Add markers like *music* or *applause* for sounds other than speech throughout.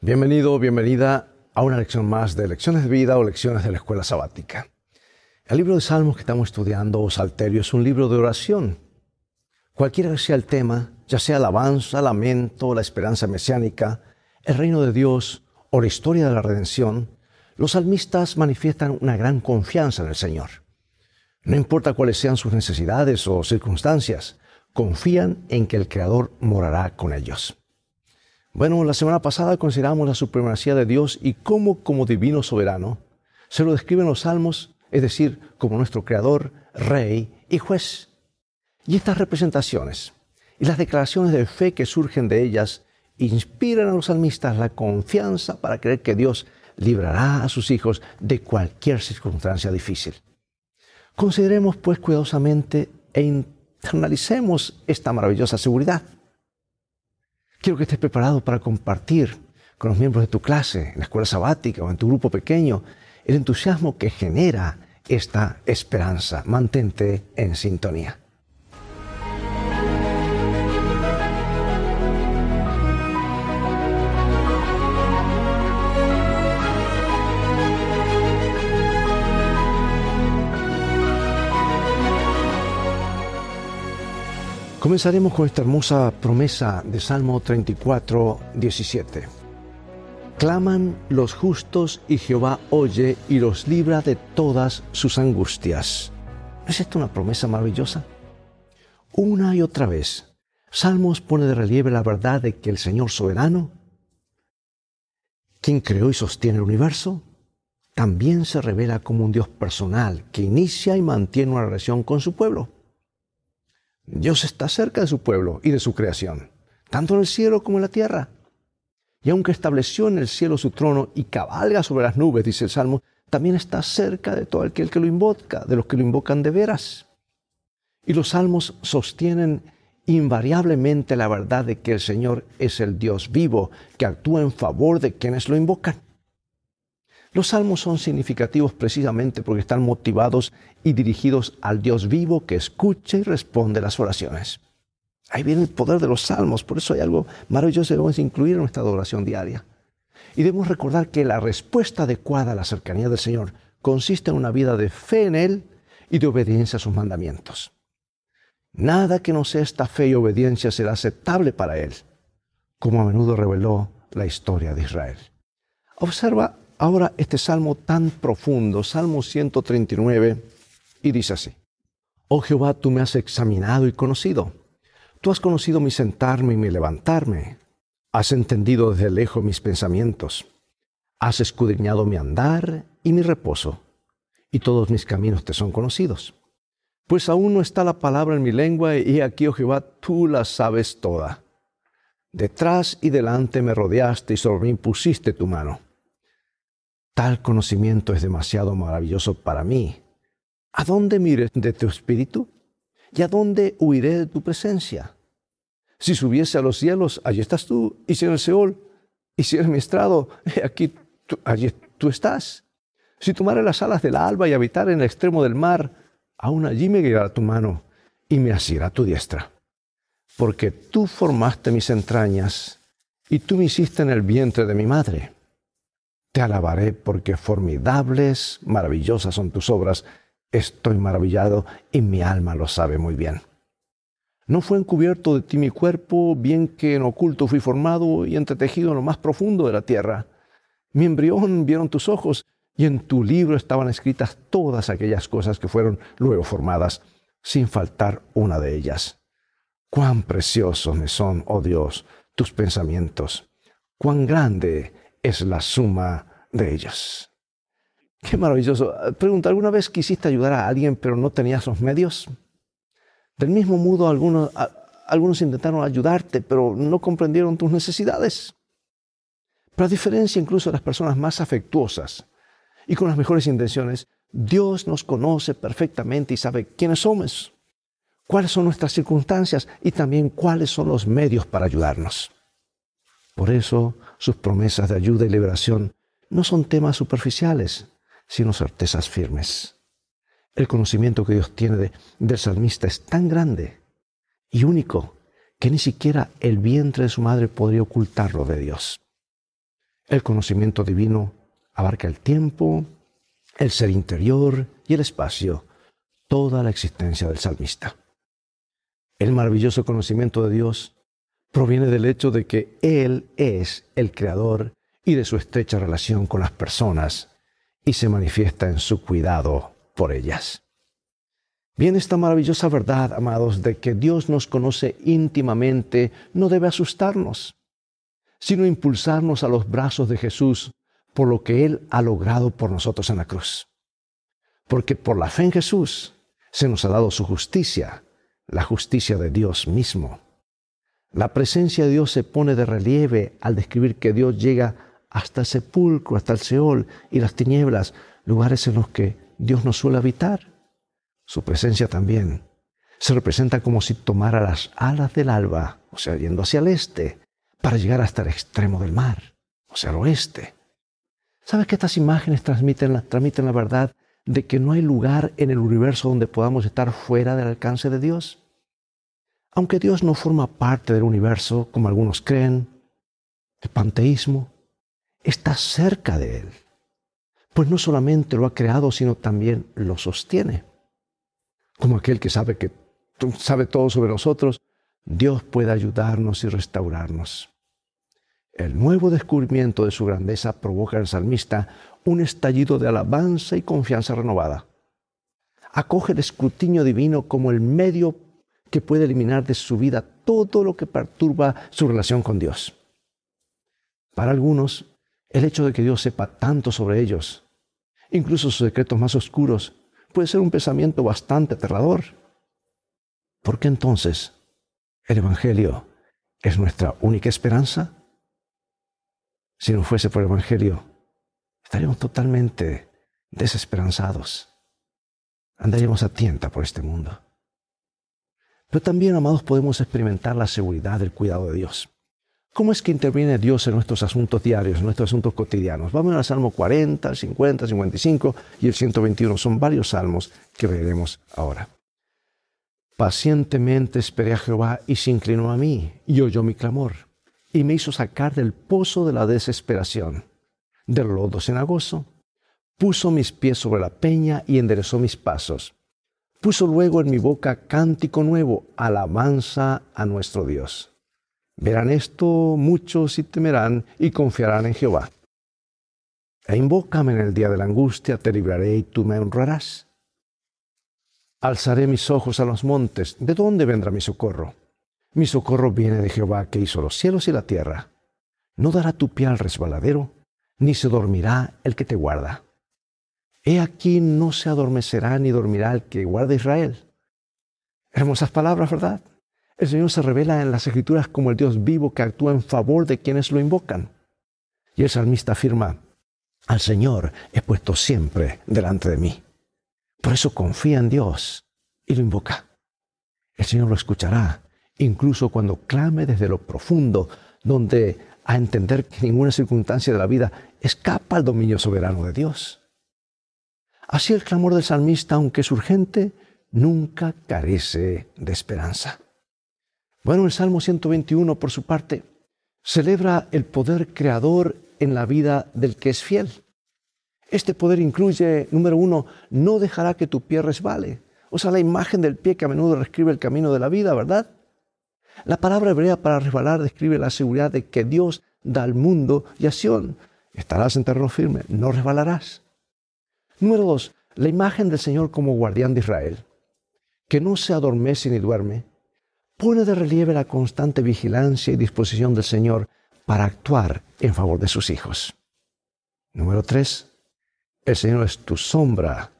Bienvenido, bienvenida a una lección más de Lecciones de Vida o Lecciones de la Escuela Sabática. El libro de Salmos que estamos estudiando, o Salterio, es un libro de oración. Cualquiera sea el tema, ya sea alabanza, lamento, la esperanza mesiánica, el reino de Dios o la historia de la redención, los salmistas manifiestan una gran confianza en el Señor. No importa cuáles sean sus necesidades o circunstancias, confían en que el Creador morará con ellos. Bueno, la semana pasada consideramos la supremacía de Dios y cómo como divino soberano se lo describen los salmos, es decir, como nuestro Creador, Rey y Juez. Y estas representaciones y las declaraciones de fe que surgen de ellas inspiran a los salmistas la confianza para creer que Dios librará a sus hijos de cualquier circunstancia difícil. Consideremos pues cuidadosamente e internalicemos esta maravillosa seguridad. Quiero que estés preparado para compartir con los miembros de tu clase, en la escuela sabática o en tu grupo pequeño, el entusiasmo que genera esta esperanza. Mantente en sintonía. Comenzaremos con esta hermosa promesa de Salmo 34, 17. Claman los justos y Jehová oye y los libra de todas sus angustias. ¿No es esto una promesa maravillosa? Una y otra vez, Salmos pone de relieve la verdad de que el Señor soberano, quien creó y sostiene el universo, también se revela como un Dios personal que inicia y mantiene una relación con su pueblo. Dios está cerca de su pueblo y de su creación, tanto en el cielo como en la tierra. Y aunque estableció en el cielo su trono y cabalga sobre las nubes, dice el Salmo, también está cerca de todo aquel que lo invoca, de los que lo invocan de veras. Y los salmos sostienen invariablemente la verdad de que el Señor es el Dios vivo, que actúa en favor de quienes lo invocan. Los salmos son significativos precisamente porque están motivados y dirigidos al Dios vivo que escucha y responde las oraciones. Ahí viene el poder de los salmos, por eso hay algo maravilloso que debemos incluir en nuestra adoración diaria. Y debemos recordar que la respuesta adecuada a la cercanía del Señor consiste en una vida de fe en Él y de obediencia a sus mandamientos. Nada que no sea esta fe y obediencia será aceptable para Él, como a menudo reveló la historia de Israel. Observa ahora este salmo tan profundo, Salmo 139, y dice así, Oh Jehová, tú me has examinado y conocido. Tú has conocido mi sentarme y mi levantarme. Has entendido desde lejos mis pensamientos. Has escudriñado mi andar y mi reposo. Y todos mis caminos te son conocidos. Pues aún no está la palabra en mi lengua y aquí, oh Jehová, tú la sabes toda. Detrás y delante me rodeaste y sobre mí pusiste tu mano. Tal conocimiento es demasiado maravilloso para mí. ¿A dónde mires de tu espíritu? ¿Y a dónde huiré de tu presencia? Si subiese a los cielos, allí estás tú, y si en el Seol, y si en mi estrado, aquí allí tú estás. Si tomare las alas del alba y habitar en el extremo del mar, aún allí me guiará tu mano y me asirá tu diestra. Porque tú formaste mis entrañas y tú me hiciste en el vientre de mi madre. Te alabaré porque formidables, maravillosas son tus obras. Estoy maravillado y mi alma lo sabe muy bien. No fue encubierto de ti mi cuerpo, bien que en oculto fui formado y entretejido en lo más profundo de la tierra. Mi embrión vieron tus ojos y en tu libro estaban escritas todas aquellas cosas que fueron luego formadas, sin faltar una de ellas. Cuán preciosos me son, oh Dios, tus pensamientos. Cuán grande es la suma de ellos. Qué maravilloso. Pregunta, ¿alguna vez quisiste ayudar a alguien pero no tenías los medios? Del mismo modo, algunos, algunos intentaron ayudarte pero no comprendieron tus necesidades. Pero a diferencia incluso de las personas más afectuosas y con las mejores intenciones, Dios nos conoce perfectamente y sabe quiénes somos, cuáles son nuestras circunstancias y también cuáles son los medios para ayudarnos. Por eso sus promesas de ayuda y liberación no son temas superficiales, sino certezas firmes. El conocimiento que Dios tiene del salmista es tan grande y único que ni siquiera el vientre de su madre podría ocultarlo de Dios. El conocimiento divino abarca el tiempo, el ser interior y el espacio, toda la existencia del salmista. El maravilloso conocimiento de Dios proviene del hecho de que Él es el creador y de su estrecha relación con las personas y se manifiesta en su cuidado por ellas. Bien, esta maravillosa verdad, amados, de que Dios nos conoce íntimamente, no debe asustarnos, sino impulsarnos a los brazos de Jesús por lo que Él ha logrado por nosotros en la cruz. Porque por la fe en Jesús se nos ha dado su justicia, la justicia de Dios mismo. La presencia de Dios se pone de relieve al describir que Dios llega hasta el sepulcro, hasta el Seol y las tinieblas, lugares en los que Dios no suele habitar su presencia también se representa como si tomara las alas del alba, o sea, yendo hacia el este, para llegar hasta el extremo del mar, o sea, al oeste. ¿Sabes que estas imágenes transmiten la, transmiten la verdad de que no hay lugar en el universo donde podamos estar fuera del alcance de Dios? Aunque Dios no forma parte del universo, como algunos creen, el panteísmo está cerca de Él, pues no solamente lo ha creado, sino también lo sostiene como aquel que sabe que sabe todo sobre nosotros, Dios puede ayudarnos y restaurarnos. El nuevo descubrimiento de su grandeza provoca el salmista un estallido de alabanza y confianza renovada. Acoge el escrutinio divino como el medio que puede eliminar de su vida todo lo que perturba su relación con Dios. Para algunos, el hecho de que Dios sepa tanto sobre ellos, incluso sus secretos más oscuros, puede ser un pensamiento bastante aterrador. ¿Por qué entonces el Evangelio es nuestra única esperanza? Si no fuese por el Evangelio, estaríamos totalmente desesperanzados. Andaríamos a tienta por este mundo. Pero también, amados, podemos experimentar la seguridad del cuidado de Dios. ¿Cómo es que interviene Dios en nuestros asuntos diarios, en nuestros asuntos cotidianos? Vamos al Salmo 40, 50, 55 y el 121. Son varios salmos que veremos ahora. Pacientemente esperé a Jehová y se inclinó a mí y oyó mi clamor y me hizo sacar del pozo de la desesperación, del lodo cenagoso. Puso mis pies sobre la peña y enderezó mis pasos. Puso luego en mi boca cántico nuevo, alabanza a nuestro Dios. Verán esto muchos y temerán y confiarán en Jehová. E invócame en el día de la angustia, te libraré y tú me honrarás. Alzaré mis ojos a los montes, ¿de dónde vendrá mi socorro? Mi socorro viene de Jehová que hizo los cielos y la tierra. No dará tu pie al resbaladero, ni se dormirá el que te guarda. He aquí no se adormecerá ni dormirá el que guarda Israel. Hermosas palabras, ¿verdad? El Señor se revela en las Escrituras como el Dios vivo que actúa en favor de quienes lo invocan. Y el salmista afirma, al Señor he puesto siempre delante de mí. Por eso confía en Dios y lo invoca. El Señor lo escuchará, incluso cuando clame desde lo profundo, donde a entender que ninguna circunstancia de la vida escapa al dominio soberano de Dios. Así el clamor del salmista, aunque es urgente, nunca carece de esperanza. Bueno, el Salmo 121, por su parte, celebra el poder creador en la vida del que es fiel. Este poder incluye, número uno, no dejará que tu pie resbale. O sea, la imagen del pie que a menudo describe el camino de la vida, ¿verdad? La palabra hebrea para resbalar describe la seguridad de que Dios da al mundo y a Sion. Estarás en terreno firme, no resbalarás. Número dos, la imagen del Señor como guardián de Israel, que no se adormece ni duerme, pone de relieve la constante vigilancia y disposición del Señor para actuar en favor de sus hijos. Número tres, el Señor es tu sombra,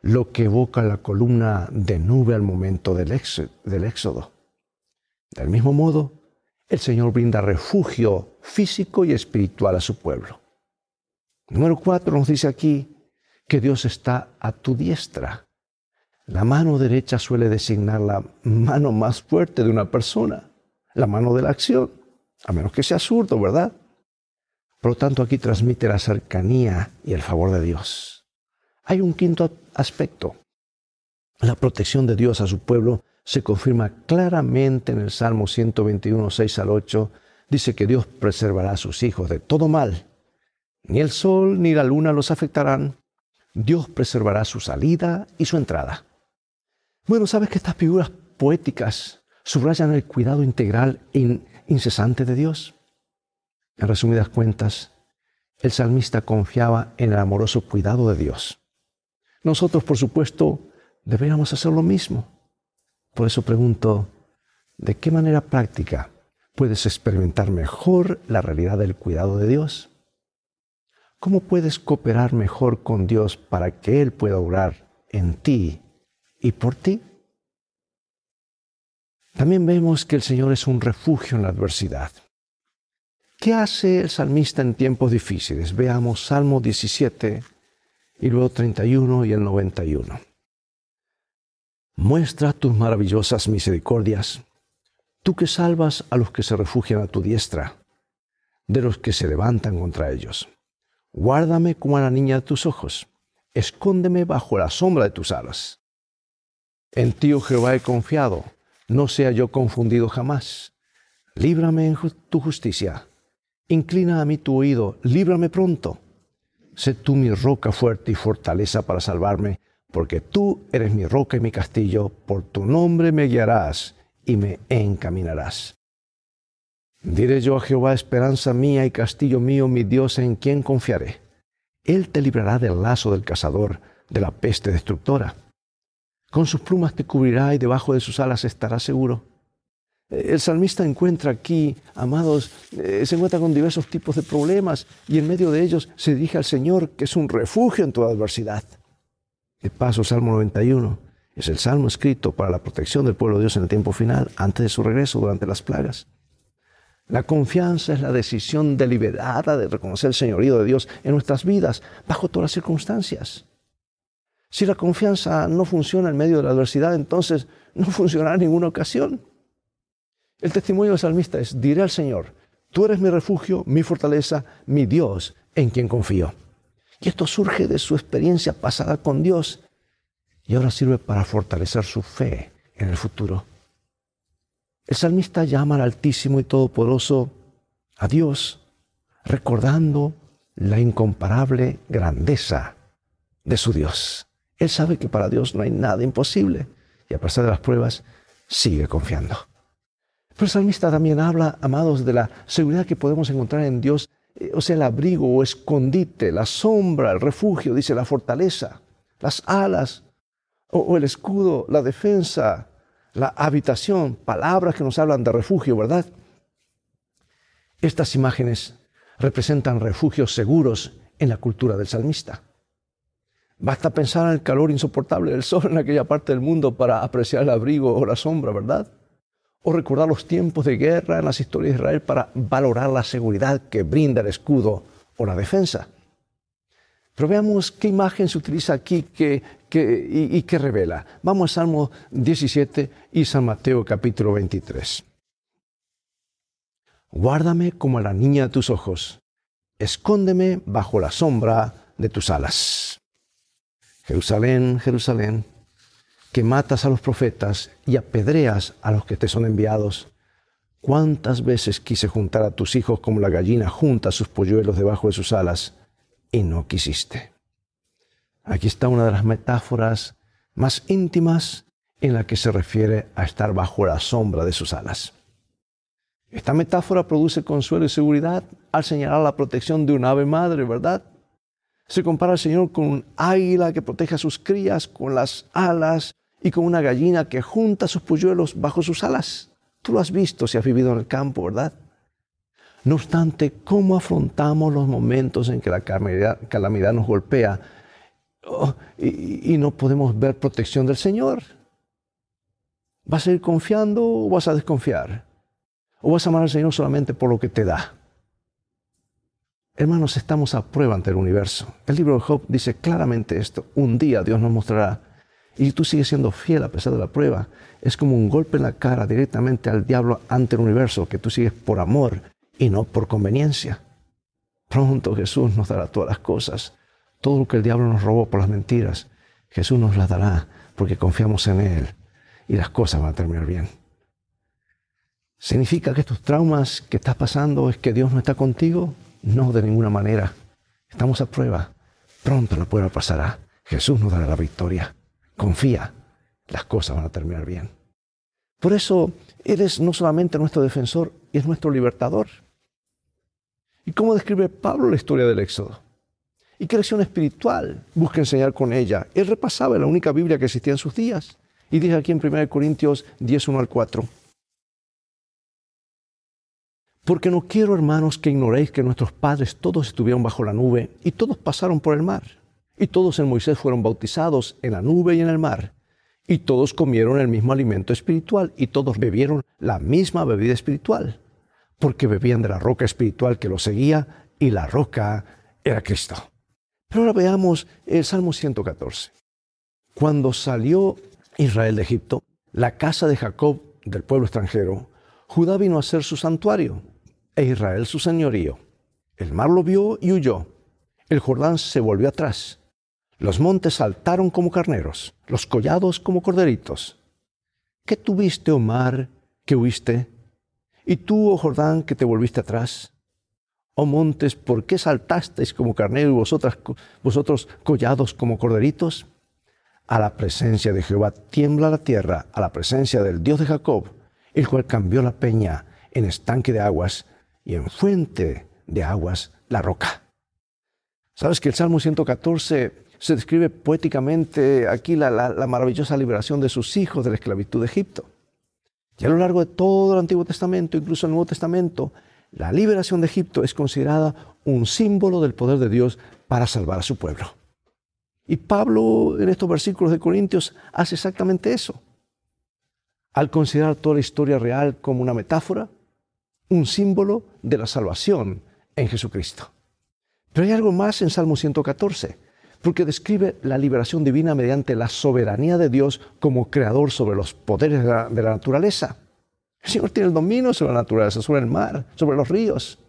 lo que evoca la columna de nube al momento del éxodo. Del mismo modo, el Señor brinda refugio físico y espiritual a su pueblo. Número cuatro nos dice aquí que Dios está a tu diestra. La mano derecha suele designar la mano más fuerte de una persona, la mano de la acción, a menos que sea zurdo, ¿verdad? Por lo tanto, aquí transmite la cercanía y el favor de Dios. Hay un quinto aspecto. La protección de Dios a su pueblo se confirma claramente en el Salmo 121, 6 al 8. Dice que Dios preservará a sus hijos de todo mal Ni el sol ni la luna los afectarán. Dios preservará su salida y su entrada. Bueno, ¿sabes que estas figuras poéticas subrayan el cuidado integral e incesante de Dios? En resumidas cuentas, el salmista confiaba en el amoroso cuidado de Dios. Nosotros, por supuesto, deberíamos hacer lo mismo. Por eso pregunto, ¿de qué manera práctica puedes experimentar mejor la realidad del cuidado de Dios? ¿Cómo puedes cooperar mejor con Dios para que Él pueda orar en ti y por ti? También vemos que el Señor es un refugio en la adversidad. ¿Qué hace el salmista en tiempos difíciles? Veamos Salmo 17 y luego 31 y el 91. Muestra tus maravillosas misericordias tú que salvas a los que se refugian a tu diestra, de los que se levantan contra ellos. Guárdame como a la niña de tus ojos, escóndeme bajo la sombra de tus alas. En ti, oh Jehová, he confiado, no sea yo confundido jamás. Líbrame en tu justicia, inclina a mí tu oído, líbrame pronto. Sé tú mi roca fuerte y fortaleza para salvarme, porque tú eres mi roca y mi castillo, por tu nombre me guiarás y me encaminarás. Diré yo a Jehová, esperanza mía y castillo mío, mi Dios en quien confiaré. Él te librará del lazo del cazador, de la peste destructora. Con sus plumas te cubrirá y debajo de sus alas estarás seguro. El salmista encuentra aquí, amados, eh, se encuentra con diversos tipos de problemas y en medio de ellos se dirige al Señor, que es un refugio en toda adversidad. De paso, Salmo 91 es el salmo escrito para la protección del pueblo de Dios en el tiempo final, antes de su regreso, durante las plagas. La confianza es la decisión deliberada de reconocer el señorío de Dios en nuestras vidas, bajo todas las circunstancias. Si la confianza no funciona en medio de la adversidad, entonces *laughs* no funcionará en ninguna ocasión. El testimonio del salmista es, diré al Señor, tú eres mi refugio, mi fortaleza, mi Dios, en quien confío. Y esto surge de su experiencia pasada con Dios y ahora sirve para fortalecer su fe en el futuro. El salmista llama al Altísimo y Todopoderoso a Dios, recordando la incomparable grandeza de su Dios. Él sabe que para Dios no hay nada imposible y a pesar de las pruebas sigue confiando. Pero el salmista también habla, amados, de la seguridad que podemos encontrar en Dios, eh, o sea, el abrigo o escondite, la sombra, el refugio, dice la fortaleza, las alas o, el escudo, la defensa, la habitación, palabras que nos hablan de refugio, ¿verdad? Estas imágenes representan refugios seguros en la cultura del salmista. Basta pensar en el calor insoportable del sol en aquella parte del mundo para apreciar el abrigo o la sombra, ¿verdad? O recordar los tiempos de guerra en las historias de Israel para valorar la seguridad que brinda el escudo o la defensa. Pero veamos qué imagen se utiliza aquí que, y, qué revela. Vamos a Salmo 17 y San Mateo capítulo 23. Guárdame como a la niña de tus ojos, escóndeme bajo la sombra de tus alas. Jerusalén, Jerusalén, que matas a los profetas y apedreas a los que te son enviados. ¿Cuántas veces quise juntar a tus hijos como la gallina junta sus polluelos debajo de sus alas? y no quisiste. Aquí está una de las metáforas más íntimas en la que se refiere a estar bajo la sombra de sus alas. Esta metáfora produce consuelo y seguridad al señalar la protección de un ave madre, ¿verdad? Se compara al Señor con un águila que protege a sus crías con las alas y con una gallina que junta sus polluelos bajo sus alas. Tú lo has visto si has vivido en el campo, ¿verdad? No obstante, ¿cómo afrontamos los momentos en que la calamidad, nos golpea oh, y, y no podemos ver protección del Señor? ¿Vas a ir confiando o vas a desconfiar? ¿O vas a amar al Señor solamente por lo que te da? Hermanos, estamos a prueba ante el universo. El libro de Job dice claramente esto. Un día Dios nos mostrará. Y tú sigues siendo fiel a pesar de la prueba. Es como un golpe en la cara directamente al diablo ante el universo, que tú sigues por amor y no por conveniencia. Pronto Jesús nos dará todas las cosas. Todo lo que el diablo nos robó por las mentiras, Jesús nos las dará porque confiamos en Él y las cosas van a terminar bien. ¿Significa que estos traumas que estás pasando es que Dios no está contigo? No, de ninguna manera. Estamos a prueba. Pronto la prueba pasará. Jesús nos dará la victoria. Confía, las cosas van a terminar bien. Por eso eres no solamente nuestro defensor, es nuestro libertador. ¿Y cómo describe Pablo la historia del Éxodo? ¿Y qué lección espiritual busca enseñar con ella? Él repasaba la única Biblia que existía en sus días. Y dice aquí en 1 Corintios 10, 1 al 4. Porque no quiero, hermanos, que ignoréis que nuestros padres todos estuvieron bajo la nube y todos pasaron por el mar. Y todos en Moisés fueron bautizados en la nube y en el mar. Y todos comieron el mismo alimento espiritual y todos bebieron la misma bebida espiritual. Porque bebían de la roca espiritual que los seguía y la roca era Cristo. Pero ahora veamos el Salmo 114. Cuando salió Israel de Egipto, la casa de Jacob del pueblo extranjero, Judá vino a ser su santuario e Israel su señorío. El mar lo vio y huyó. El Jordán se volvió atrás. Los montes saltaron como carneros, los collados como corderitos. ¿Qué tuviste, oh mar, que huiste? ¿Y tú, oh Jordán, que te volviste atrás? Oh montes, ¿por qué saltasteis como carneros y vosotros collados como corderitos? A la presencia de Jehová tiembla la tierra, a la presencia del Dios de Jacob, el cual cambió la peña en estanque de aguas y en fuente de aguas la roca. Sabes que el Salmo 114 se describe poéticamente aquí la, maravillosa liberación de sus hijos de la esclavitud de Egipto. Y a lo largo de todo el Antiguo Testamento, incluso el Nuevo Testamento, la liberación de Egipto es considerada un símbolo del poder de Dios para salvar a su pueblo. Y Pablo en estos versículos de Corintios hace exactamente eso. Al considerar toda la historia real como una metáfora, un símbolo de la salvación en Jesucristo. Pero hay algo más en Salmo 114 porque describe la liberación divina mediante la soberanía de Dios como creador sobre los poderes de la, naturaleza. El Señor tiene el dominio sobre la naturaleza, sobre el mar, sobre los ríos,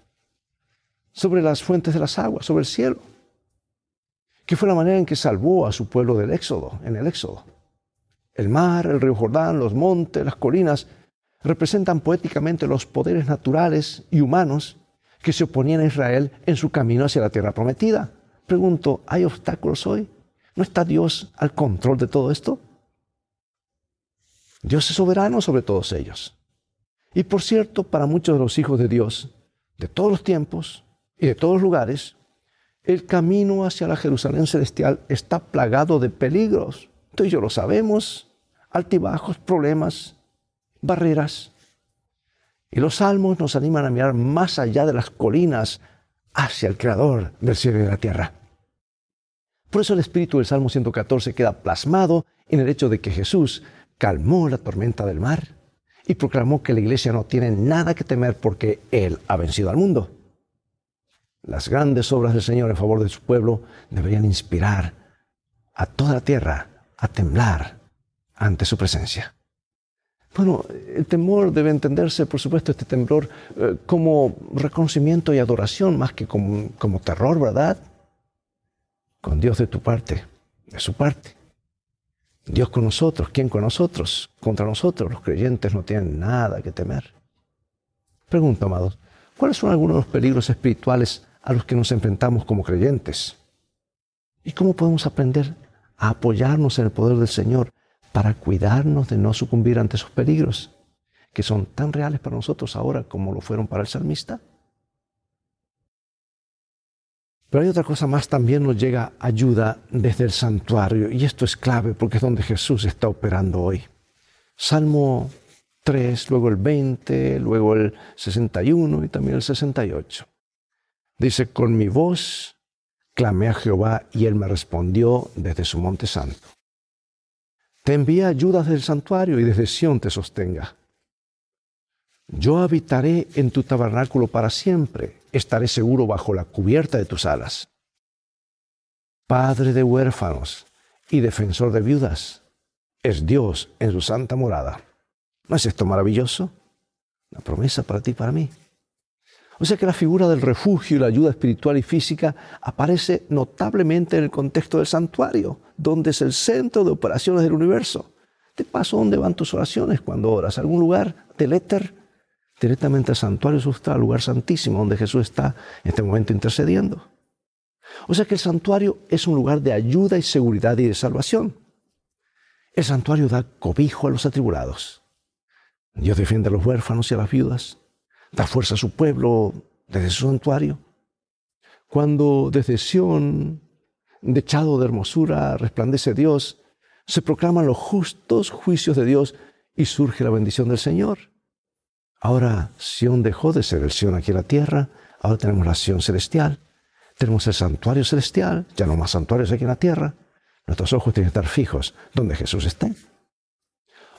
sobre las fuentes de las aguas, sobre el cielo. Que fue la manera en que salvó a su pueblo del éxodo, en el éxodo. El mar, el río Jordán, los montes, las colinas, representan poéticamente los poderes naturales y humanos que se oponían a Israel en su camino hacia la tierra prometida. Pregunto, ¿hay obstáculos hoy? ¿No está Dios al control de todo esto? Dios es soberano sobre todos ellos. Y por cierto, para muchos de los hijos de Dios, de todos los tiempos y de todos los lugares, el camino hacia la Jerusalén celestial está plagado de peligros. Tú y yo lo sabemos, altibajos, problemas, barreras. Y los salmos nos animan a mirar más allá de las colinas hacia el Creador del cielo y de la tierra. Por eso el espíritu del Salmo 114 queda plasmado en el hecho de que Jesús calmó la tormenta del mar y proclamó que la iglesia no tiene nada que temer porque Él ha vencido al mundo. Las grandes obras del Señor en favor de su pueblo deberían inspirar a toda la tierra a temblar ante su presencia. Bueno, el temor debe entenderse, por supuesto, este temblor eh, como reconocimiento y adoración más que como, como terror, ¿verdad? Con Dios de tu parte, de su parte. Dios con nosotros, ¿quién con nosotros? Contra nosotros, los creyentes no tienen nada que temer. Pregunto, amados, ¿cuáles son algunos de los peligros espirituales a los que nos enfrentamos como creyentes? ¿Y cómo podemos aprender a apoyarnos en el poder del Señor para cuidarnos de no sucumbir ante esos peligros que son tan reales para nosotros ahora como lo fueron para el salmista? Pero hay otra cosa más, también nos llega ayuda desde el santuario y esto es clave porque es donde Jesús está operando hoy. Salmo 3, luego el 20, luego el 61 y también el 68. Dice, con mi voz clamé a Jehová y él me respondió desde su monte santo. Te envía ayuda desde el santuario y desde Sión te sostenga. Yo habitaré en tu tabernáculo para siempre, estaré seguro bajo la cubierta de tus alas. Padre de huérfanos y defensor de viudas, es Dios en su santa morada. ¿No es esto maravilloso? Una promesa para ti y para mí. O sea que la figura del refugio y la ayuda espiritual y física aparece notablemente en el contexto del santuario, donde es el centro de operaciones del universo. De paso, ¿dónde van tus oraciones cuando oras? ¿Algún lugar del éter? Directamente al santuario, está el lugar santísimo donde Jesús está en este momento intercediendo. O sea que el santuario es un lugar de ayuda y seguridad y de salvación. El santuario da cobijo a los atribulados. Dios defiende a los huérfanos y a las viudas. Da fuerza a su pueblo desde su santuario. Cuando desde Sión, dechado de hermosura, resplandece Dios, se proclaman los justos juicios de Dios y surge la bendición del Señor. Ahora Sión dejó de ser el Sión aquí en la tierra, ahora tenemos la Sión celestial, tenemos el santuario celestial, ya no más santuarios aquí en la tierra. Nuestros ojos tienen que estar fijos donde Jesús esté.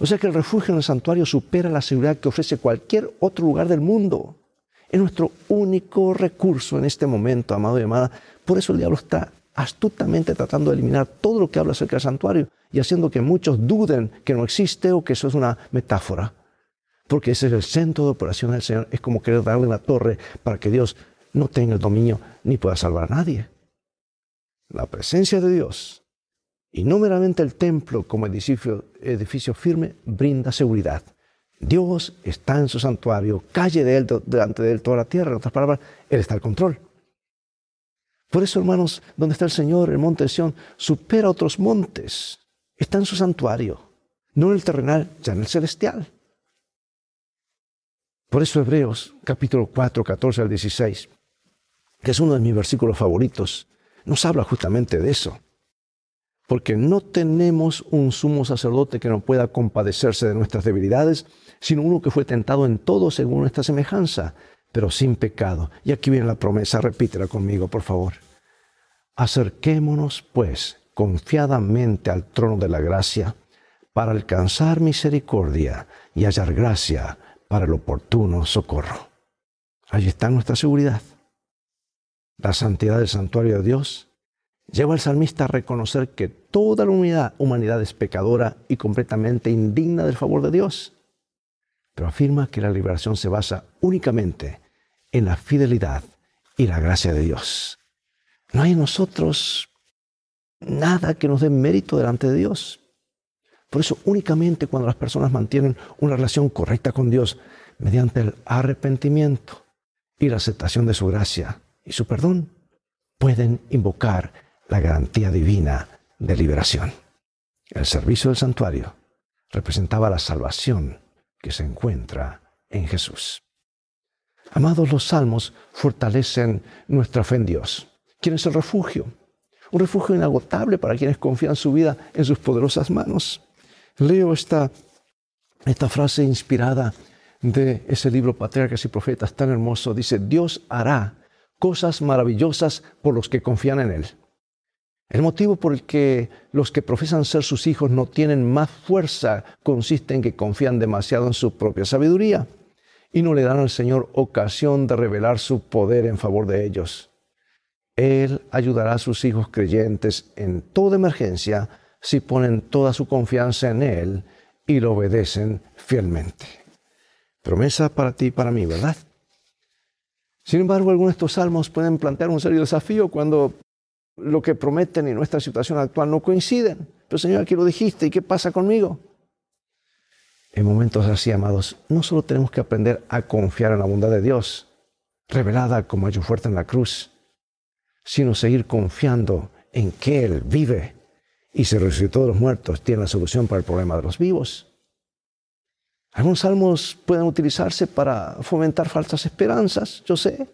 O sea que el refugio en el santuario supera la seguridad que ofrece cualquier otro lugar del mundo. Es nuestro único recurso en este momento, amado y amada. Por eso el diablo está astutamente tratando de eliminar todo lo que habla acerca del santuario y haciendo que muchos duden que no existe o que eso es una metáfora. Porque ese es el centro de operación del Señor. Es como querer darle una torre para que Dios no tenga el dominio ni pueda salvar a nadie. La presencia de Dios y no meramente el templo como edificio, edificio firme brinda seguridad. Dios está en su santuario, calle de él, delante de él toda la tierra. En otras palabras, Él está al control. Por eso, hermanos, donde está el Señor, el monte de Sión, supera otros montes. Está en su santuario, no en el terrenal, ya en el celestial. Por eso Hebreos capítulo 4, 14 al 16, que es uno de mis versículos favoritos, nos habla justamente de eso. Porque no tenemos un sumo sacerdote que no pueda compadecerse de nuestras debilidades, sino uno que fue tentado en todo según nuestra semejanza, pero sin pecado. Y aquí viene la promesa, repítela conmigo, por favor. Acerquémonos, pues, confiadamente al trono de la gracia, para alcanzar misericordia y hallar gracia para el oportuno socorro. Allí está nuestra seguridad. La santidad del santuario de Dios lleva al salmista a reconocer que toda la humanidad, es pecadora y completamente indigna del favor de Dios pero afirma que la liberación se basa únicamente en la fidelidad y la gracia de Dios. No hay en nosotros nada que nos dé mérito delante de Dios. Por eso únicamente cuando las personas mantienen una relación correcta con Dios mediante el arrepentimiento y la aceptación de su gracia y su perdón, pueden invocar la garantía divina de liberación. El servicio del santuario representaba la salvación que se encuentra en Jesús. Amados, los salmos fortalecen nuestra fe en Dios. ¿Quién es el refugio? Un refugio inagotable para quienes confían su vida en sus poderosas manos. Leo esta, esta frase inspirada de ese libro Patriarcas y Profetas tan hermoso. Dice, Dios hará cosas maravillosas por los que confían en Él. El motivo por el que los que profesan ser sus hijos no tienen más fuerza consiste en que confían demasiado en su propia sabiduría y no le dan al Señor ocasión de revelar su poder en favor de ellos. Él ayudará a sus hijos creyentes en toda emergencia si ponen toda su confianza en Él y lo obedecen fielmente. Promesa para ti y para mí, ¿verdad? Sin embargo, algunos de estos salmos pueden plantear un serio desafío cuando lo que prometen y nuestra situación actual no coinciden. Pero Señor, aquí lo dijiste, ¿y qué pasa conmigo? En momentos así, amados, no solo tenemos que aprender a confiar en la bondad de Dios, revelada como hecho fuerte en la cruz, sino seguir confiando en que Él vive y se resucitó de los muertos, tiene la solución para el problema de los vivos. Algunos salmos pueden utilizarse para fomentar falsas esperanzas, yo sé.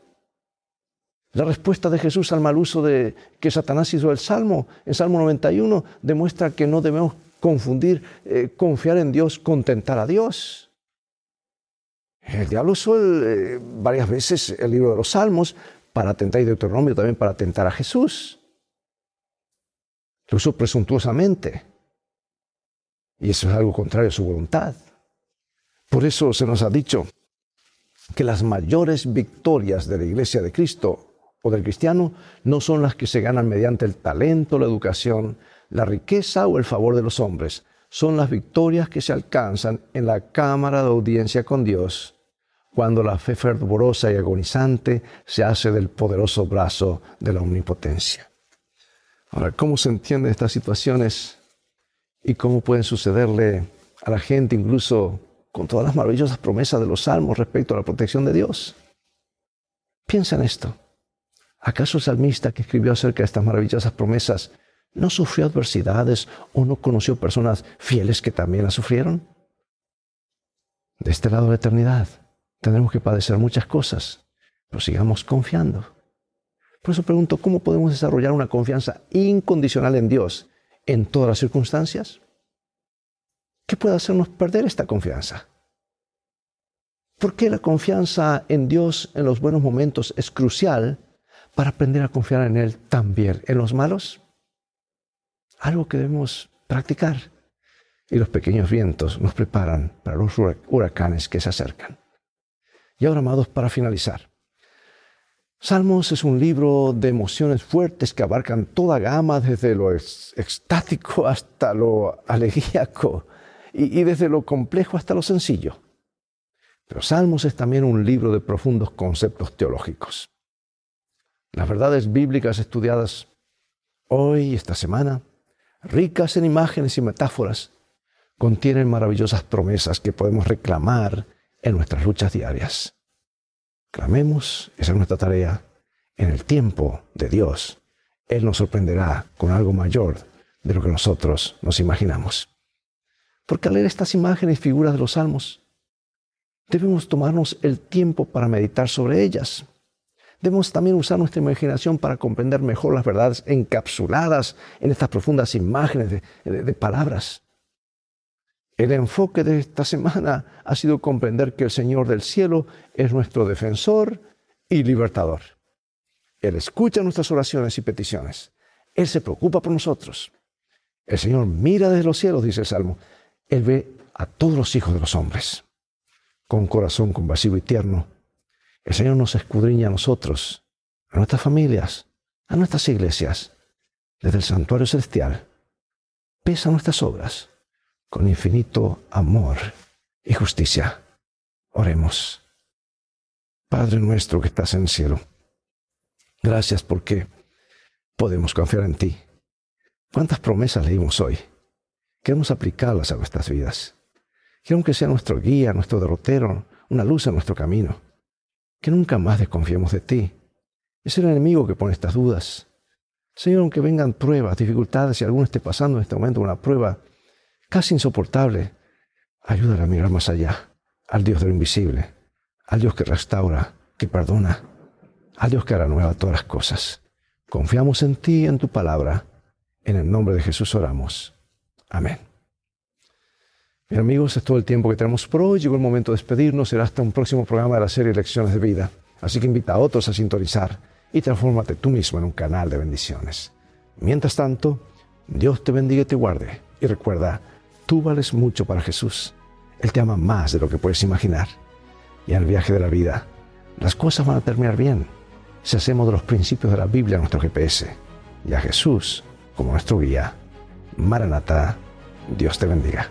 La respuesta de Jesús al mal uso de que Satanás hizo el Salmo, en Salmo 91, demuestra que no debemos confundir eh, confiar en Dios con tentar a Dios. El diablo usó eh, varias veces el libro de los Salmos para tentar, y Deuteronomio también para tentar a Jesús. Lo usó presuntuosamente. Y eso es algo contrario a su voluntad. Por eso se nos ha dicho que las mayores victorias de la iglesia de Cristo o del cristiano no son las que se ganan mediante el talento, la educación, la riqueza o el favor de los hombres. Son las victorias que se alcanzan en la cámara de audiencia con Dios, cuando la fe fervorosa y agonizante se hace del poderoso brazo de la omnipotencia. Ahora, ¿cómo se entienden estas situaciones y cómo pueden sucederle a la gente incluso con todas las maravillosas promesas de los salmos respecto a la protección de Dios? Piensa en esto. ¿Acaso el salmista que escribió acerca de estas maravillosas promesas no sufrió adversidades o no conoció personas fieles que también las sufrieron? De este lado de la eternidad tendremos que padecer muchas cosas, pero sigamos confiando. Por eso pregunto, ¿cómo podemos desarrollar una confianza incondicional en Dios en todas las circunstancias? ¿Qué puede hacernos perder esta confianza? ¿Por qué la confianza en Dios en los buenos momentos es crucial para aprender a confiar en Él también en los malos? Algo que debemos practicar. Y los pequeños vientos nos preparan para los huracanes que se acercan. Y ahora, amados, para finalizar. Salmos es un libro de emociones fuertes que abarcan toda gama, desde lo extático hasta lo alegíaco y, desde lo complejo hasta lo sencillo. Pero Salmos es también un libro de profundos conceptos teológicos. Las verdades bíblicas estudiadas hoy esta semana, ricas en imágenes y metáforas, contienen maravillosas promesas que podemos reclamar en nuestras luchas diarias. Clamemos, esa es nuestra tarea, en el tiempo de Dios. Él nos sorprenderá con algo mayor de lo que nosotros nos imaginamos. Porque al leer estas imágenes y figuras de los salmos, debemos tomarnos el tiempo para meditar sobre ellas. Debemos también usar nuestra imaginación para comprender mejor las verdades encapsuladas en estas profundas imágenes de, palabras. El enfoque de esta semana ha sido comprender que el Señor del cielo es nuestro defensor y libertador. Él escucha nuestras oraciones y peticiones. Él se preocupa por nosotros. El Señor mira desde los cielos, dice el Salmo, él ve a todos los hijos de los hombres con corazón compasivo y tierno. El Señor nos escudriña a nosotros, a nuestras familias, a nuestras iglesias, desde el santuario celestial. Pesa nuestras obras con infinito amor y justicia. Oremos. Padre nuestro que estás en el cielo, gracias porque podemos confiar en ti. ¿Cuántas promesas leímos hoy? Queremos aplicarlas a nuestras vidas. Queremos que sea nuestro guía, nuestro derrotero, una luz en nuestro camino. Que nunca más desconfiemos de ti. Es el enemigo que pone estas dudas. Señor, aunque vengan pruebas, dificultades, si alguno esté pasando en este momento una prueba casi insoportable, ayúdale a mirar más allá, al Dios de lo invisible, al Dios que restaura, que perdona, al Dios que hará nueva todas las cosas. Confiamos en ti en tu palabra. En el nombre de Jesús oramos. Amén. Amigos, es todo el tiempo que tenemos por hoy. Llegó el momento de despedirnos. Será hasta un próximo programa de la serie Lecciones de Vida. Así que invita a otros a sintonizar y transfórmate tú mismo en un canal de bendiciones. Mientras tanto, Dios te bendiga y te guarde. Y recuerda, tú vales mucho para Jesús. Él te ama más de lo que puedes imaginar. Y en el viaje de la vida, las cosas van a terminar bien si hacemos de los principios de la Biblia nuestro GPS y a Jesús como nuestro guía. Maranatha, Dios te bendiga.